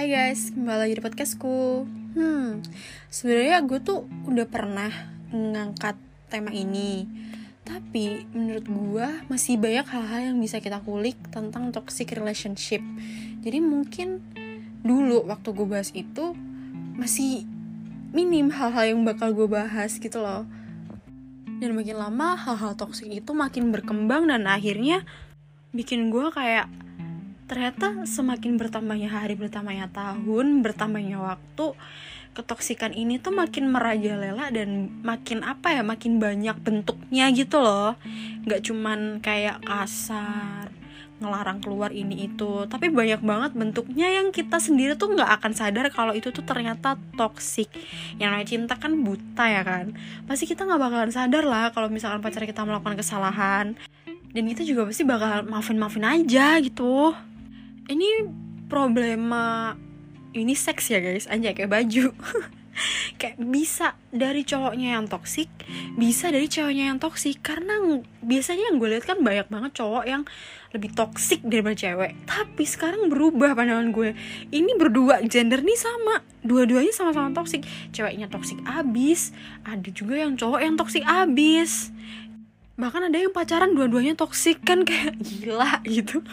Hai guys, kembali lagi di podcastku. Hmm, sebenarnya gue tuh udah pernah ngangkat tema ini, tapi menurut gue masih banyak hal-hal yang bisa kita kulik tentang toxic relationship. Jadi mungkin dulu waktu gue bahas itu masih minim hal-hal yang bakal gue bahas gitu loh. Dan makin lama hal-hal toxic itu makin berkembang dan akhirnya bikin gue kayak ternyata semakin bertambahnya hari bertambahnya tahun bertambahnya waktu ketoksikan ini tuh makin merajalela dan makin apa ya makin banyak bentuknya gitu loh. Nggak cuman kayak kasar ngelarang keluar ini itu tapi banyak banget bentuknya yang kita sendiri tuh nggak akan sadar kalau itu tuh ternyata toksik. Yang namanya cinta kan buta ya kan? Pasti kita nggak bakalan sadar lah kalau misalkan pacar kita melakukan kesalahan. Dan kita juga pasti bakal maafin maafin aja gitu ini problema ini seks ya guys. Anjay kayak baju. Kayak bisa dari cowoknya yang toksik bisa dari cowoknya yang toksik karena biasanya yang gue lihat kan banyak banget cowok yang lebih toksik daripada cewek. Tapi sekarang berubah pandangan gue. Ini berdua gender nih sama. Dua-duanya sama-sama toksik ceweknya toksik abis ada juga yang cowok yang toksik abis. Bahkan ada yang pacaran dua-duanya toksik kan kayak gila gitu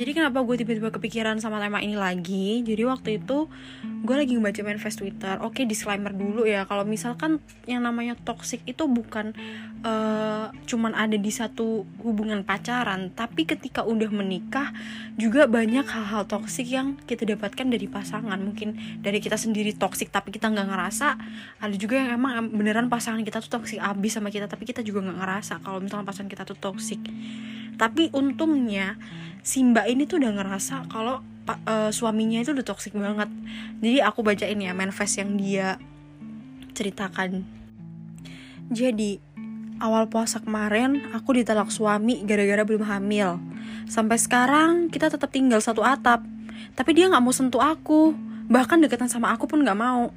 jadi kenapa gue tiba-tiba kepikiran sama tema ini lagi? Jadi waktu itu gue lagi ngebaca manifest twitter. Oke disclaimer dulu ya. Kalau misalkan yang namanya toxic itu bukan uh, cuman ada di satu hubungan pacaran tapi ketika udah menikah juga banyak hal-hal toxic yang kita dapatkan dari pasangan. Mungkin dari kita sendiri toxic tapi kita nggak ngerasa ada juga yang emang beneran pasangan kita tuh toxic abis sama kita tapi kita juga nggak ngerasa kalau misalnya pasangan kita tuh toxic. Tapi untungnya si mbak ini tuh udah ngerasa kalau uh, suaminya itu udah toxic banget. Jadi aku bacain ya manifest yang dia ceritakan. Jadi awal puasa kemarin aku ditalak suami gara-gara belum hamil. Sampai sekarang kita tetap tinggal satu atap tapi dia nggak mau sentuh aku. Bahkan deketan sama aku pun nggak mau.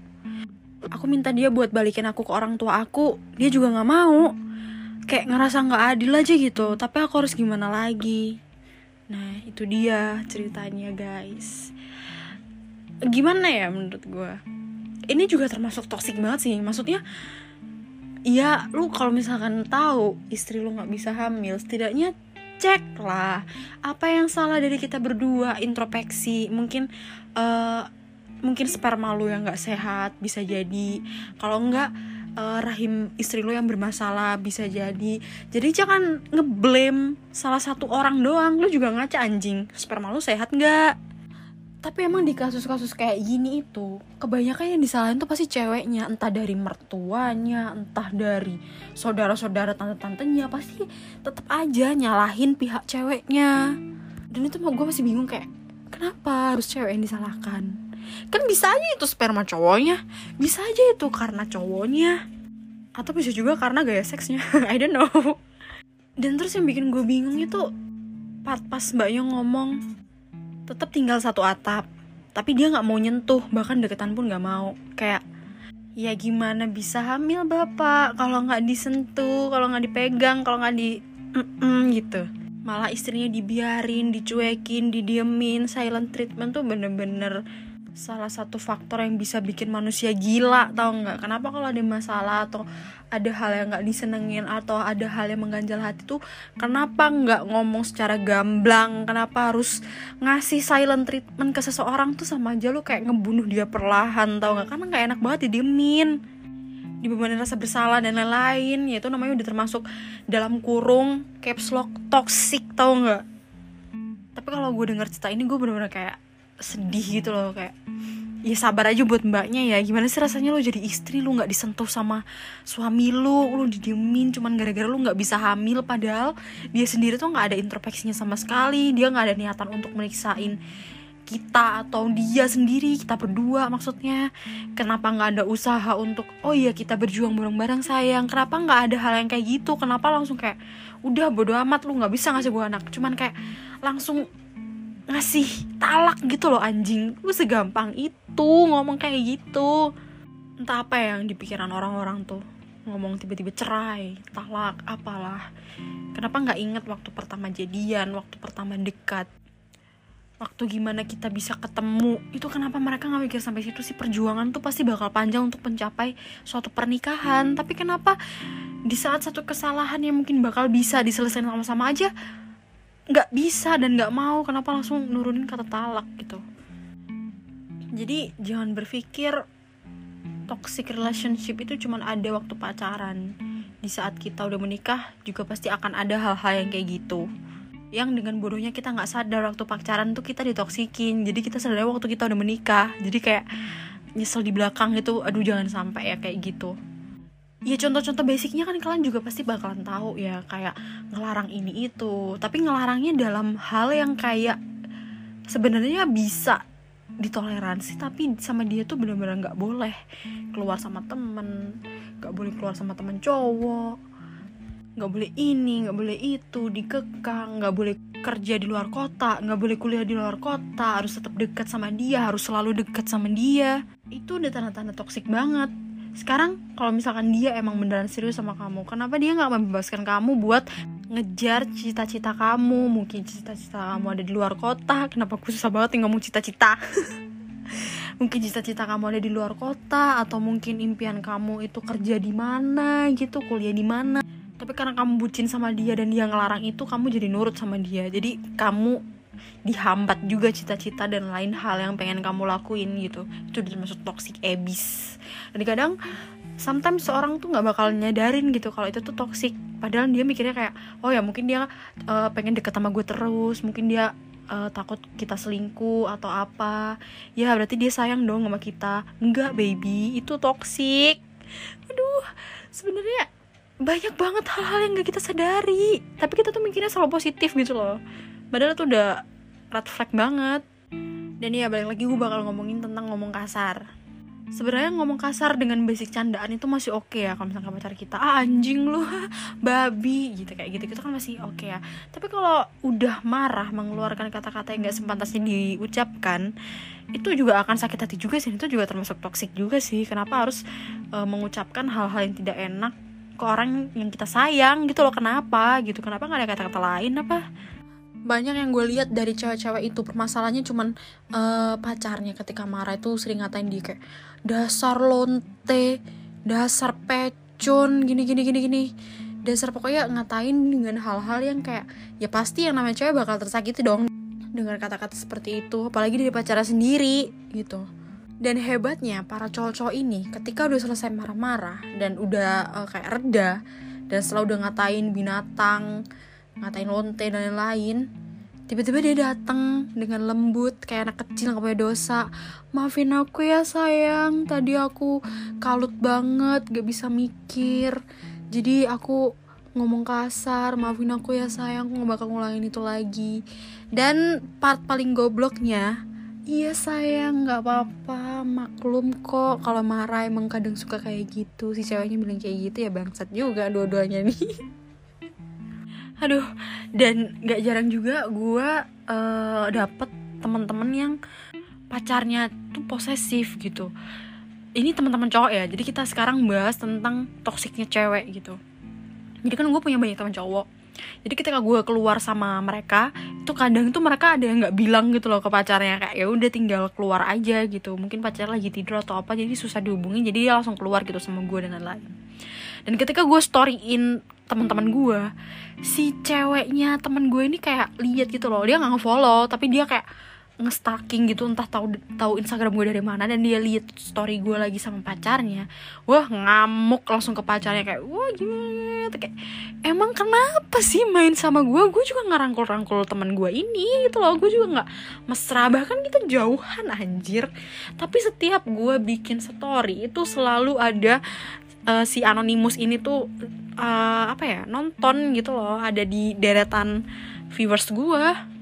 Aku minta dia buat balikin aku ke orang tua aku dia juga nggak mau. Kayak ngerasa nggak adil aja gitu tapi aku harus gimana lagi Nah itu dia ceritanya guys. Gimana ya menurut gue Ini juga termasuk toxic banget sih. Maksudnya Ya lu kalau misalkan tahu istri lu gak bisa hamil Setidaknya cek lah Apa yang salah dari kita berdua Introspeksi Mungkin uh, Mungkin sperma lu yang gak sehat Bisa jadi. Kalau enggak uh, rahim istri lo yang bermasalah bisa jadi. Jadi jangan ngeblame salah satu orang doang. Lo juga ngaca anjing. Sperma lo sehat nggak? Tapi emang di kasus-kasus kayak gini itu kebanyakan yang disalahin tuh pasti ceweknya. Entah dari mertuanya entah dari saudara-saudara tante-tantenya. Pasti tetap aja nyalahin pihak ceweknya. Dan itu gue masih bingung kayak kenapa harus cewek yang disalahkan kan bisa aja itu sperma cowoknya. Bisa aja itu karena cowoknya. Atau bisa juga karena gaya seksnya. I don't know. Dan terus yang bikin gue bingung itu pas pas mbaknya ngomong tetap tinggal satu atap tapi dia nggak mau nyentuh bahkan deketan pun nggak mau. Kayak ya gimana bisa hamil bapak? Kalau nggak disentuh kalau nggak dipegang kalau nggak di mm -mm, gitu. Malah istrinya dibiarin dicuekin didiemin silent treatment tuh bener-bener salah satu faktor yang bisa bikin manusia gila tau nggak? Kenapa kalau ada masalah atau ada hal yang nggak disenengin atau ada hal yang mengganjal hati tuh kenapa nggak ngomong secara gamblang? Kenapa harus ngasih silent treatment ke seseorang tuh sama aja lu kayak ngebunuh dia perlahan tau nggak? Karena nggak enak banget didiemin. Dibebanin rasa bersalah dan lain-lain. Yaitu namanya udah termasuk dalam kurung caps lock toxic tau nggak? Tapi kalau gue denger cerita ini gue bener-bener kayak sedih gitu loh kayak ya sabar aja buat mbaknya ya. Gimana sih rasanya lo jadi istri? Lo nggak disentuh sama suami lo lo didiemin cuman gara-gara lo nggak bisa hamil. Padahal dia sendiri tuh nggak ada introspeksinya sama sekali. Dia nggak ada niatan untuk meniksain kita atau dia sendiri kita berdua maksudnya. Kenapa nggak ada usaha untuk oh iya kita berjuang bareng-bareng sayang. Kenapa nggak ada hal yang kayak gitu? Kenapa langsung kayak udah bodo amat lu nggak bisa ngasih gue anak. Cuman kayak langsung ngasih talak gitu loh anjing. Lu segampang itu ngomong kayak gitu. Entah apa yang di pikiran orang-orang tuh. Ngomong tiba-tiba cerai talak apalah. Kenapa nggak inget waktu pertama jadian waktu pertama dekat? Waktu gimana kita bisa ketemu? Itu kenapa mereka nggak mikir sampai situ sih? Perjuangan tuh pasti bakal panjang untuk mencapai suatu pernikahan. Tapi kenapa di saat satu kesalahan yang mungkin bakal bisa diselesaikan sama-sama aja nggak bisa dan nggak mau kenapa langsung nurunin kata talak gitu? Jadi jangan berpikir toxic relationship itu cuma ada waktu pacaran. Di saat kita udah menikah juga pasti akan ada hal-hal yang kayak gitu. Yang dengan bodohnya kita nggak sadar waktu pacaran tuh kita ditoksikin. Jadi kita sadar waktu kita udah menikah. Jadi kayak nyesel di belakang gitu aduh jangan sampai ya kayak gitu ya contoh-contoh basicnya kan kalian juga pasti bakalan tahu ya kayak ngelarang ini itu. Tapi ngelarangnya dalam hal yang kayak sebenarnya bisa ditoleransi tapi sama dia tuh bener-bener nggak boleh keluar sama temen nggak boleh keluar sama temen cowok nggak boleh ini nggak boleh itu dikekang nggak boleh kerja di luar kota nggak boleh kuliah di luar kota harus tetap dekat sama dia harus selalu dekat sama dia. Itu udah tanda-tanda toksik banget sekarang kalau misalkan dia emang beneran serius sama kamu kenapa dia nggak membebaskan kamu buat ngejar cita-cita kamu? Mungkin cita-cita kamu ada di luar kota. Kenapa aku susah banget ngomong cita-cita? Mungkin cita-cita kamu ada di luar kota atau mungkin impian kamu itu kerja di mana gitu kuliah di mana. Tapi karena kamu bucin sama dia dan dia ngelarang itu kamu jadi nurut sama dia. Jadi kamu dihambat juga cita-cita dan lain hal yang pengen kamu lakuin gitu. Itu termasuk toxic abis dan kadang sometimes seorang tuh nggak bakal nyadarin gitu kalau itu tuh toxic. Padahal dia mikirnya kayak oh ya mungkin dia uh, pengen deket sama gue terus mungkin dia uh, takut kita selingkuh atau apa. Ya berarti dia sayang dong sama kita. Enggak baby itu toxic. Aduh sebenarnya banyak banget hal-hal yang gak kita sadari. Tapi kita tuh mikirnya selalu positif gitu loh padahal tuh udah red flag banget. Dan ya balik lagi gue bakal ngomongin tentang ngomong kasar. Sebenarnya ngomong kasar dengan basic candaan itu masih oke okay ya kalau misalnya pacar kita. Ah anjing lu babi gitu kayak gitu itu kan masih oke okay ya. Tapi kalau udah marah mengeluarkan kata-kata yang gak sepantasnya diucapkan itu juga akan sakit hati juga sih. Itu juga termasuk toksik juga sih. Kenapa harus uh, mengucapkan hal-hal yang tidak enak ke orang yang kita sayang gitu loh? Kenapa gitu? Kenapa nggak ada kata-kata lain apa banyak yang gue lihat dari cewek-cewek itu permasalahannya cuman uh, pacarnya ketika marah itu sering ngatain dia kayak dasar lonte dasar pecun gini gini gini gini. Dasar pokoknya ngatain dengan hal-hal yang kayak ya pasti yang namanya cewek bakal tersakiti dong dengan kata-kata seperti itu apalagi dari pacarnya sendiri gitu. Dan hebatnya para cowok-cowok ini ketika udah selesai marah-marah dan udah uh, kayak reda dan setelah udah ngatain binatang, ngatain lonte dan lain-lain, tiba-tiba dia datang dengan lembut kayak anak kecil nggak punya dosa. Maafin aku ya sayang, tadi aku kalut banget, gak bisa mikir. Jadi aku ngomong kasar, maafin aku ya sayang, aku gak bakal ngulangin itu lagi. Dan part paling gobloknya, Iya sayang, nggak apa-apa, maklum kok. Kalau marah emang kadang suka kayak gitu. Si ceweknya bilang kayak gitu ya bangsat juga dua-duanya nih. Aduh, dan nggak jarang juga gue uh, dapet teman-teman yang pacarnya tuh posesif gitu. Ini teman-teman cowok ya, jadi kita sekarang bahas tentang toksiknya cewek gitu. Jadi kan gue punya banyak teman cowok jadi ketika gue keluar sama mereka itu kadang tuh mereka ada yang nggak bilang gitu loh ke pacarnya kayak ya udah tinggal keluar aja gitu mungkin pacar lagi tidur atau apa jadi susah dihubungi jadi dia langsung keluar gitu sama gue dan lain-lain dan ketika gue storyin teman-teman gue si ceweknya teman gue ini kayak lihat gitu loh. Dia nggak ngefollow tapi dia kayak ngestalking gitu entah tahu tahu Instagram gue dari mana dan dia lihat story gue lagi sama pacarnya. Wah ngamuk langsung ke pacarnya kayak wah gimana? Kayak emang kenapa sih main sama gue gue juga nggak rangkul rangkul teman gue ini gitu loh. Gue juga nggak mesra. Bahkan kita jauhan anjir. Tapi setiap gue bikin story itu selalu ada uh, si anonimus ini tuh uh, apa ya nonton gitu loh ada di deretan viewers gue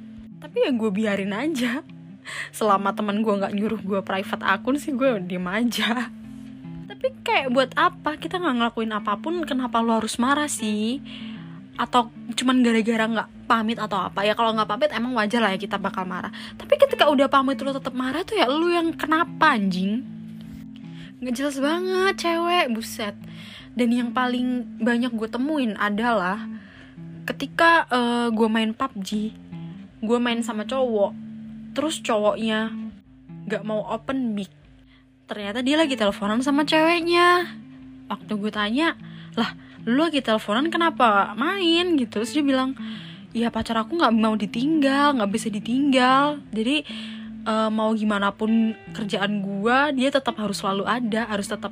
tapi ya gue biarin aja. Selama teman gue nggak nyuruh gue private akun sih gue diem aja. Tapi kayak buat apa? Kita nggak ngelakuin apa pun kenapa lo harus marah sih? Atau cuman gara-gara nggak pamit atau apa? Ya kalau nggak pamit emang wajar lah ya kita bakal marah. Tapi ketika udah pamit lo tetap marah tuh ya lo yang kenapa anjing nggak jelas banget cewek buset. Dan yang paling banyak gue temuin adalah ketika uh, gue main PUBG gue main sama cowok terus cowoknya gak mau open mic ternyata dia lagi teleponan sama ceweknya. Waktu gue tanya lah lu lagi teleponan kenapa main? Gitu. Terus dia bilang ya pacar aku nggak mau ditinggal nggak bisa ditinggal. Jadi uh, mau gimana pun kerjaan gue dia tetap harus selalu ada harus tetap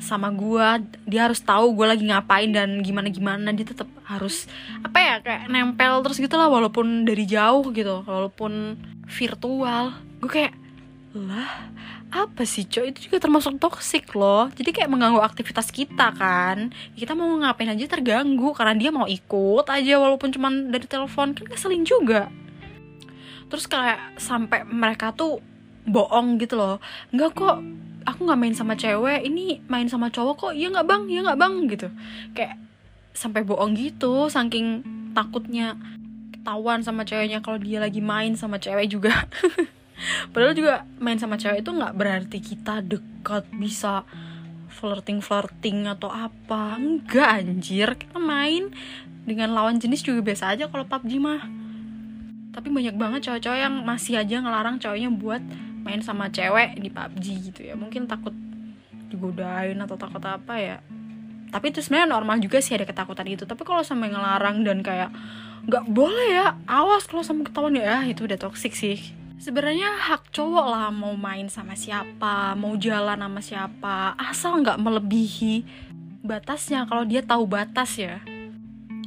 sama gue dia harus tahu gue lagi ngapain dan gimana gimana dia tetap harus apa ya kayak nempel terus gitu lah walaupun dari jauh gitu walaupun virtual. Gue kayak lah apa sih cok? Itu juga termasuk toxic loh. Jadi kayak mengganggu aktivitas kita kan. Kita mau ngapain aja terganggu karena dia mau ikut aja walaupun cuman dari telepon. Kan keselin juga terus kayak sampai mereka tuh bohong gitu loh. Nggak kok aku nggak main sama cewek ini main sama cowok kok. Iya nggak bang iya nggak bang gitu. Kayak sampai bohong gitu saking takutnya ketahuan sama ceweknya kalau dia lagi main sama cewek juga. Padahal juga main sama cewek itu nggak berarti kita dekat bisa flirting flirting atau apa. Enggak anjir. Kita main dengan lawan jenis juga biasa aja kalau PUBG mah tapi banyak banget cowok-cowok yang masih aja ngelarang cowoknya buat main sama cewek di PUBG gitu ya. Mungkin takut digodain atau takut apa ya. Tapi itu sebenarnya normal juga sih ada ketakutan itu tapi kalau sampai ngelarang dan kayak nggak boleh ya awas kalau sampai ketahuan ya itu udah toxic sih. Sebenarnya hak cowok lah mau main sama siapa mau jalan sama siapa asal nggak melebihi batasnya. Kalau dia tahu batas ya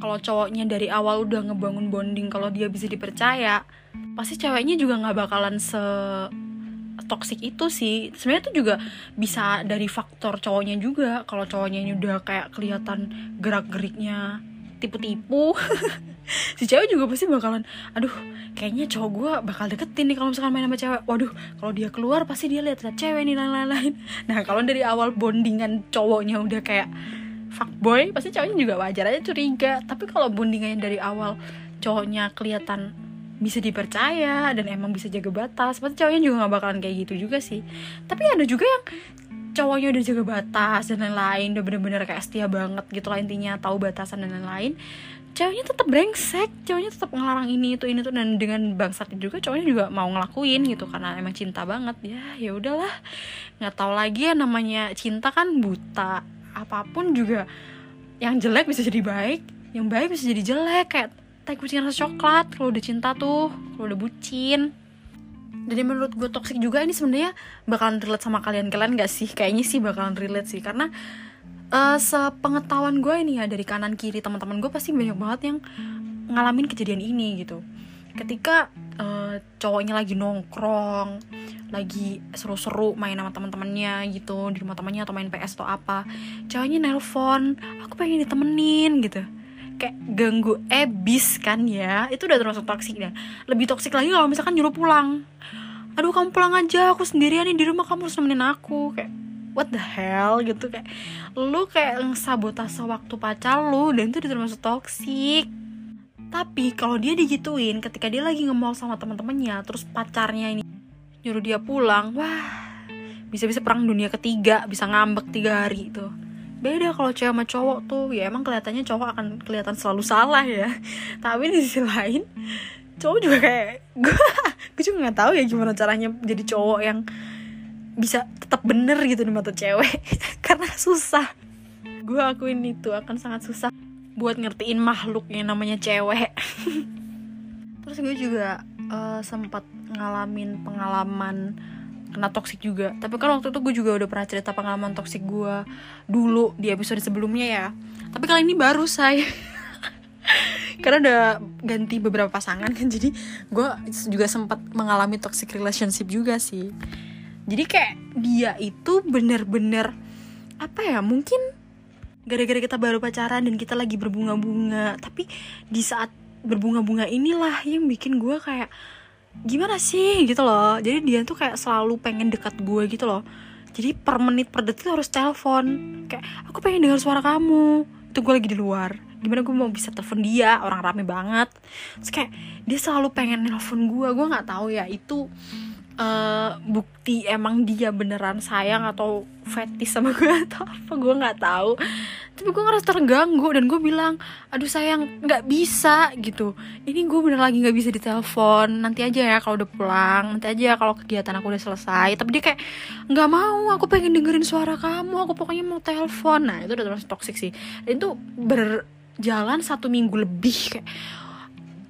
kalau cowoknya dari awal udah ngebangun bonding kalau dia bisa dipercaya pasti ceweknya juga nggak bakalan se toxic itu sih. Sebenarnya itu juga bisa dari faktor cowoknya juga. Kalau cowoknya ini udah kayak kelihatan gerak geriknya tipu-tipu si cewek juga pasti bakalan aduh kayaknya cowok gue bakal deketin nih kalau misalkan main sama cewek. Waduh kalau dia keluar pasti dia lihat lihat cewek nih lain-lain nah kalau dari awal bondingan cowoknya udah kayak fuckboy pasti cowoknya juga wajar aja curiga. Tapi kalau bondingannya dari awal cowoknya kelihatan bisa dipercaya dan emang bisa jaga batas pasti cowoknya juga gak bakalan kayak gitu juga sih. Tapi ada juga yang cowoknya udah jaga batas dan lain-lain udah bener-bener kayak setia banget gitu lah intinya tahu batasan dan lain-lain. Ceweknya tetap brengsek ceweknya tetap ngelarang ini itu ini tuh dan dengan bangsat juga cowoknya juga mau ngelakuin gitu karena emang cinta banget. Ya ya udahlah. Nggak tahu lagi ya namanya cinta kan buta apa pun juga yang jelek bisa jadi baik yang baik bisa jadi jelek. Kayak teh kucing rasa coklat kalau udah cinta tuh kalau udah bucin. Jadi menurut gue toxic juga ini sebenarnya bakalan relate sama kalian. Kalian gak sih? Kayaknya sih bakalan relate sih. Karena uh, sepengetahuan gue ini ya dari kanan kiri teman-teman gue pasti banyak banget yang ngalamin kejadian ini gitu ketika uh, cowoknya lagi nongkrong lagi seru-seru main sama teman-temannya gitu di rumah temannya atau main PS atau apa cowoknya nelpon aku pengen ditemenin gitu. Kayak ganggu ebis kan ya itu udah termasuk toksik ya lebih toksik lagi kalau misalkan nyuruh pulang. Aduh kamu pulang aja aku sendirian nih di rumah kamu harus nemenin aku. Kayak what the hell? Gitu kayak lu kayak sabotase waktu pacar lu dan itu termasuk toksik tapi kalau dia digituin ketika dia lagi nge sama teman-temannya terus pacarnya ini nyuruh dia pulang wah bisa-bisa perang dunia ketiga bisa ngambek tiga hari itu beda kalau cewek sama cowok tuh ya emang kelihatannya cowok akan kelihatan selalu salah ya. Tapi di sisi lain cowok juga kayak gue gue juga nggak tahu ya gimana caranya jadi cowok yang bisa tetap bener gitu di mata cewek. Karena susah. Gue akuin itu akan sangat susah buat ngertiin makhluk yang namanya cewek. Terus gue juga uh, sempat ngalamin pengalaman kena toksik juga. Tapi kan waktu itu gue juga udah pernah cerita pengalaman toksik gue dulu di episode sebelumnya ya. Tapi kali ini baru saya karena udah ganti beberapa pasangan kan jadi gue juga sempat mengalami toxic relationship juga sih. Jadi kayak dia itu bener-bener apa ya mungkin gara-gara kita baru pacaran dan kita lagi berbunga-bunga. Tapi di saat berbunga-bunga inilah yang bikin gue kayak gimana sih? gitu loh. Jadi dia tuh kayak selalu pengen dekat gue gitu loh. Jadi per menit per detik harus telepon. Kayak aku pengen dengar suara kamu. Itu gue lagi di luar. Gimana gue mau bisa telepon dia? Orang rame banget. Terus kayak dia selalu pengen nelfon gue gue nggak tahu ya itu uh, bukti emang dia beneran sayang atau fetis sama gue atau apa gue nggak tahu. Tapi gue ngerasa terganggu dan gue bilang aduh sayang nggak bisa gitu. Ini gue bener lagi nggak bisa ditelepon. Nanti aja ya kalau udah pulang nanti aja ya kalau kegiatan aku udah selesai. Tapi dia kayak nggak mau aku pengen dengerin suara kamu aku pokoknya mau telepon. Nah itu udah termasuk toxic sih. Dan itu berjalan satu minggu lebih kayak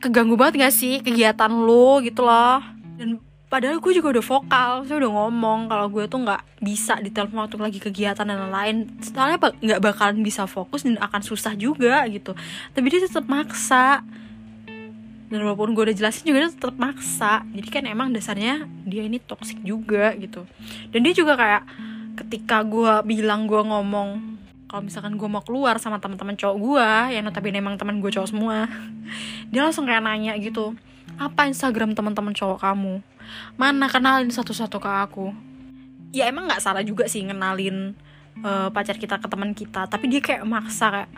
keganggu banget gak sih kegiatan lo gitu loh. Dan padahal gue juga udah vokal saya udah ngomong kalau gue tuh nggak bisa di telepon waktu lagi kegiatan dan lain-lain. Soalnya nggak bakalan bisa fokus dan akan susah juga gitu. Tapi dia tetap maksa. Dan walaupun gue udah jelasin juga dia tetap maksa. Jadi kan emang dasarnya dia ini toxic juga gitu. Dan dia juga kayak ketika gue bilang gue ngomong kalau misalkan gue mau keluar sama teman-teman cowok gue yang notabene emang teman gue cowok semua dia langsung kayak nanya gitu apa Instagram teman-teman cowok kamu mana kenalin satu-satu ke aku? Ya emang nggak salah juga sih ngenalin uh, pacar kita ke teman kita tapi dia kayak maksa kayak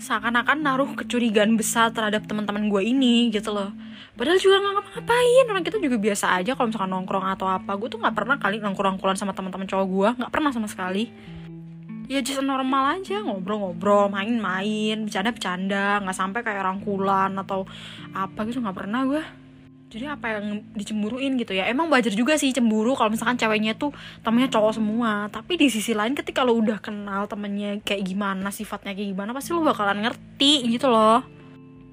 seakan-akan naruh kecurigaan besar terhadap teman-teman gue ini gitu loh. Padahal juga nggak ngapa-ngapain orang kita juga biasa aja kalau misalkan nongkrong atau apa. Gue tuh nggak pernah kali nongkrong-nongkrolan sama teman-teman cowok gue nggak pernah sama sekali. Ya just normal aja ngobrol-ngobrol main-main bercanda-bercanda nggak sampai kayak rangkulan atau apa gitu nggak pernah gue jadi apa yang dicemburuin gitu ya. Emang wajar juga sih cemburu kalau misalkan ceweknya tuh temennya cowok semua. Tapi di sisi lain ketika lo udah kenal temennya kayak gimana sifatnya kayak gimana pasti lo bakalan ngerti gitu loh.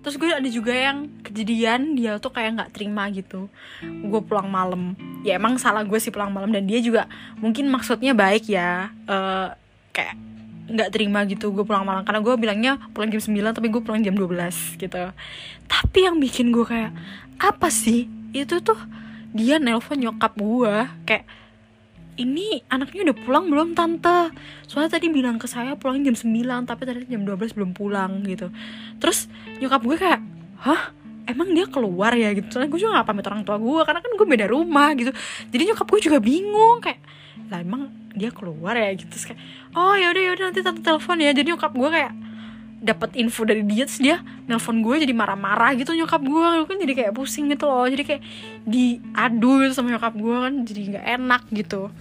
Terus gue ada juga yang kejadian dia tuh kayak nggak terima gitu. Gue pulang malam. Ya emang salah gue sih pulang malam. Dan dia juga mungkin maksudnya baik ya. Uh, kayak nggak terima gitu gue pulang malam. Karena gue bilangnya pulang jam 9 tapi gue pulang jam 12 gitu. Tapi yang bikin gue kayak apa sih? Itu tuh dia nelpon nyokap gue kayak ini anaknya udah pulang belum tante? Soalnya tadi bilang ke saya pulang jam 9 tapi tadi jam 12 belum pulang gitu. Terus nyokap gue kayak hah? Emang dia keluar ya? Gitu. Soalnya gue juga gak pamit orang tua gue karena kan gue beda rumah gitu. Jadi nyokap gue juga bingung kayak lah emang dia keluar ya? Gitu. Terus kayak oh yaudah yaudah nanti tante telepon ya. Jadi nyokap gue kayak dapat info dari dia terus dia nelpon gue jadi marah-marah gitu nyokap gue. Kan jadi kayak pusing gitu loh jadi kayak diadu gitu sama nyokap gue kan jadi nggak enak gitu.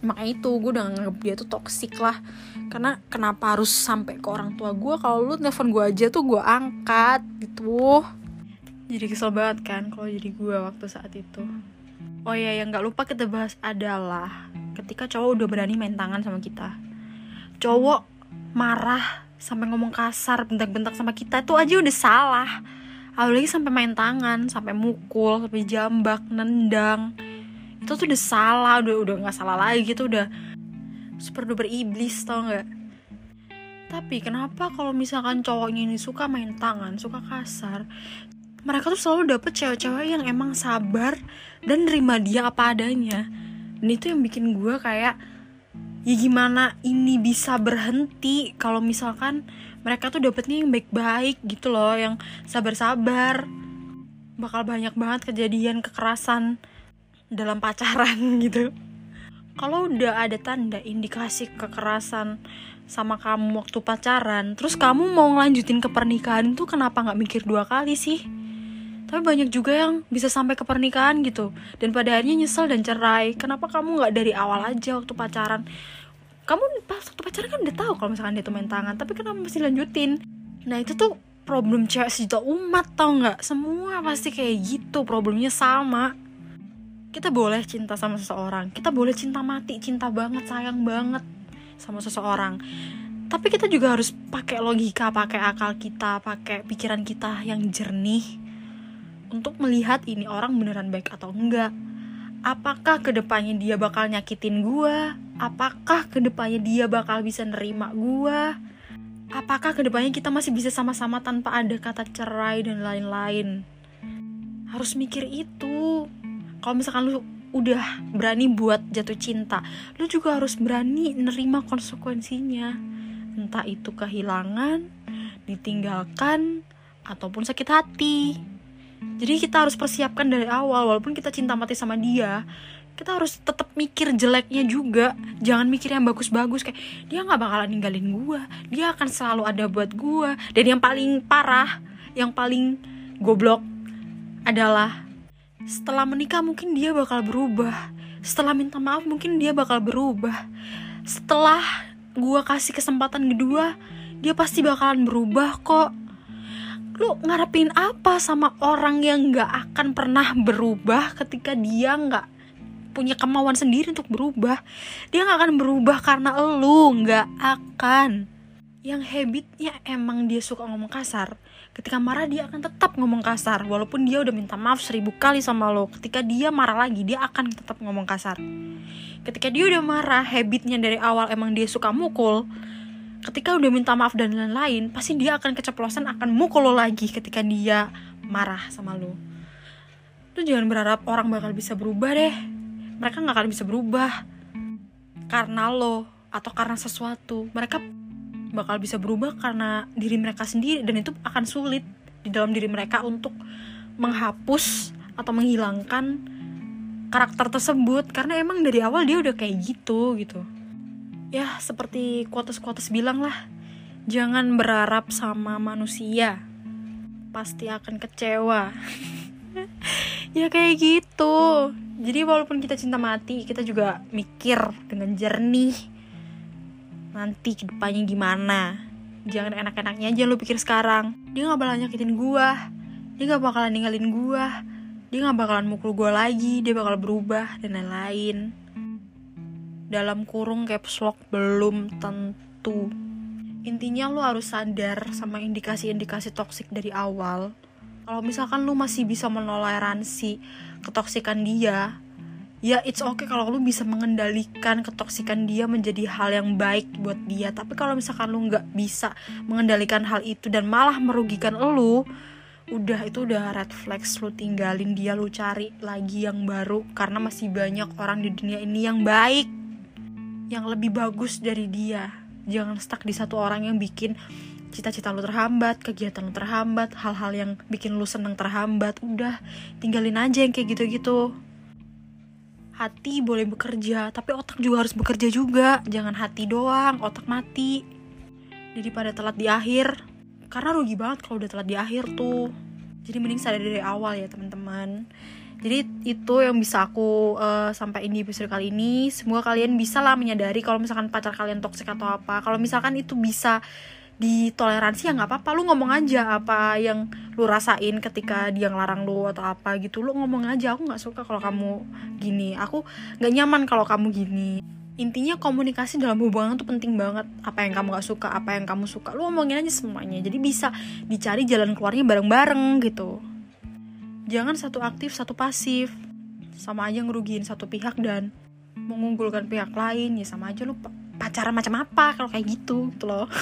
Makanya itu gue udah nganggep dia tuh toksik lah. Karena kenapa harus sampai ke orang tua gue? Kalau lu nelfon gue aja tuh gue angkat gitu. Jadi kesel banget kan kalau jadi gue waktu saat itu. Oh ya yang nggak lupa kita bahas adalah ketika cowok udah berani main tangan sama kita. Cowok marah sampai ngomong kasar bentak-bentak sama kita itu aja udah salah. Apalagi sampai main tangan sampai mukul sampai jambak nendang. Itu tuh udah salah udah udah nggak salah lagi gitu udah super duper iblis tau nggak? Tapi kenapa kalau misalkan cowoknya ini suka main tangan suka kasar mereka tuh selalu dapet cewek-cewek yang emang sabar dan nerima dia apa adanya. Dan itu yang bikin gue kayak ya gimana ini bisa berhenti kalau misalkan mereka tuh dapetnya yang baik-baik gitu loh yang sabar-sabar. Bakal banyak banget kejadian kekerasan dalam pacaran gitu. Kalau udah ada tanda indikasi kekerasan sama kamu waktu pacaran terus kamu mau ngelanjutin ke pernikahan tuh kenapa nggak mikir dua kali sih tapi banyak juga yang bisa sampai ke pernikahan gitu. Dan pada akhirnya nyesel dan cerai. Kenapa kamu nggak dari awal aja waktu pacaran? Kamu pas waktu pacaran kan udah tahu kalau misalkan dia tuh main tangan. Tapi kenapa masih lanjutin? Nah itu tuh problem cewek sejuta umat tau nggak? Semua pasti kayak gitu problemnya sama. Kita boleh cinta sama seseorang. Kita boleh cinta mati cinta banget sayang banget sama seseorang. Tapi kita juga harus pakai logika pakai akal kita pakai pikiran kita yang jernih untuk melihat ini orang beneran baik atau enggak. Apakah ke depannya dia bakal nyakitin gue? Apakah ke depannya dia bakal bisa nerima gue? Apakah ke depannya kita masih bisa sama-sama tanpa ada kata cerai dan lain-lain? Harus mikir itu. Kalau misalkan lu udah berani buat jatuh cinta, lu juga harus berani nerima konsekuensinya. Entah itu kehilangan, ditinggalkan, ataupun sakit hati jadi kita harus persiapkan dari awal walaupun kita cinta mati sama dia kita harus tetap mikir jeleknya juga. Jangan mikir yang bagus-bagus kayak dia nggak bakalan ninggalin gue dia akan selalu ada buat gue dan yang paling parah yang paling goblok adalah setelah menikah mungkin dia bakal berubah. Setelah minta maaf mungkin dia bakal berubah. Setelah gue kasih kesempatan kedua dia pasti bakalan berubah kok lu ngarepin apa sama orang yang gak akan pernah berubah ketika dia gak punya kemauan sendiri untuk berubah? Dia gak akan berubah karena lu gak akan. Yang habitnya emang dia suka ngomong kasar ketika marah dia akan tetap ngomong kasar walaupun dia udah minta maaf seribu kali sama lo. Ketika dia marah lagi dia akan tetap ngomong kasar. Ketika dia udah marah habitnya dari awal emang dia suka mukul ketika udah minta maaf dan lain-lain pasti dia akan keceplosan akan mukul lo lagi ketika dia marah sama lo. Lu jangan berharap orang bakal bisa berubah deh. Mereka nggak akan bisa berubah. Karena lo atau karena sesuatu. Mereka bakal bisa berubah karena diri mereka sendiri dan itu akan sulit di dalam diri mereka untuk menghapus atau menghilangkan karakter tersebut. Karena emang dari awal dia udah kayak gitu gitu ya seperti quotes-quotes bilang lah jangan berharap sama manusia pasti akan kecewa. Ya kayak gitu. Jadi walaupun kita cinta mati kita juga mikir dengan jernih nanti ke depannya gimana? Jangan enak-enaknya aja lu pikir sekarang. Dia gak bakalan nyakitin gua dia gak bakalan ninggalin gua dia gak bakalan mukul gua lagi dia bakal berubah dan lain-lain dalam kurung caps lock belum tentu. Intinya lo harus sadar sama indikasi-indikasi toksik dari awal. Kalau misalkan lo masih bisa menoleransi ketoksikan dia ya it's okay kalau lo bisa mengendalikan ketoksikan dia menjadi hal yang baik buat dia. Tapi kalau misalkan lo nggak bisa mengendalikan hal itu dan malah merugikan lo udah itu udah red flags lu tinggalin dia lu cari lagi yang baru karena masih banyak orang di dunia ini yang baik yang lebih bagus dari dia. Jangan stuck di satu orang yang bikin cita-cita lu terhambat kegiatan lu terhambat hal-hal yang bikin lu seneng terhambat. Udah tinggalin aja yang kayak gitu-gitu. Hati boleh bekerja tapi otak juga harus bekerja juga. Jangan hati doang otak mati. Daripada telat di akhir. Karena rugi banget kalau udah telat di akhir tuh. Jadi mending sadar dari awal ya teman-teman jadi itu yang bisa aku uh, sampaikan di episode kali ini. Semoga kalian bisa lah menyadari kalau misalkan pacar kalian toksik atau apa. Kalau misalkan itu bisa ditoleransi ya nggak apa-apa. Lu ngomong aja apa yang lu rasain ketika dia ngelarang lu atau apa gitu. Lu ngomong aja. Aku nggak suka kalau kamu gini. Aku nggak nyaman kalau kamu gini. Intinya komunikasi dalam hubungan tuh penting banget. Apa yang kamu gak suka apa yang kamu suka. Lu ngomongin aja semuanya. Jadi bisa dicari jalan keluarnya bareng-bareng gitu jangan satu aktif satu pasif sama aja ngerugiin satu pihak dan mengunggulkan pihak lain ya sama aja lu pacaran macam apa kalau kayak gitu gitu loh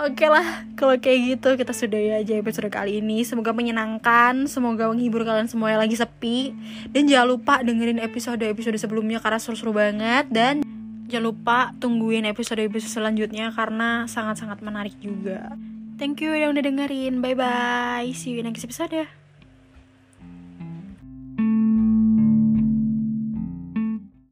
Oke lah, kalau kayak gitu kita sudah ya aja episode kali ini. Semoga menyenangkan, semoga menghibur kalian semua yang lagi sepi. Dan jangan lupa dengerin episode-episode sebelumnya karena seru-seru banget. Dan jangan lupa tungguin episode-episode selanjutnya karena sangat-sangat menarik juga. Thank you yang udah dengerin. Bye bye. See you next episode.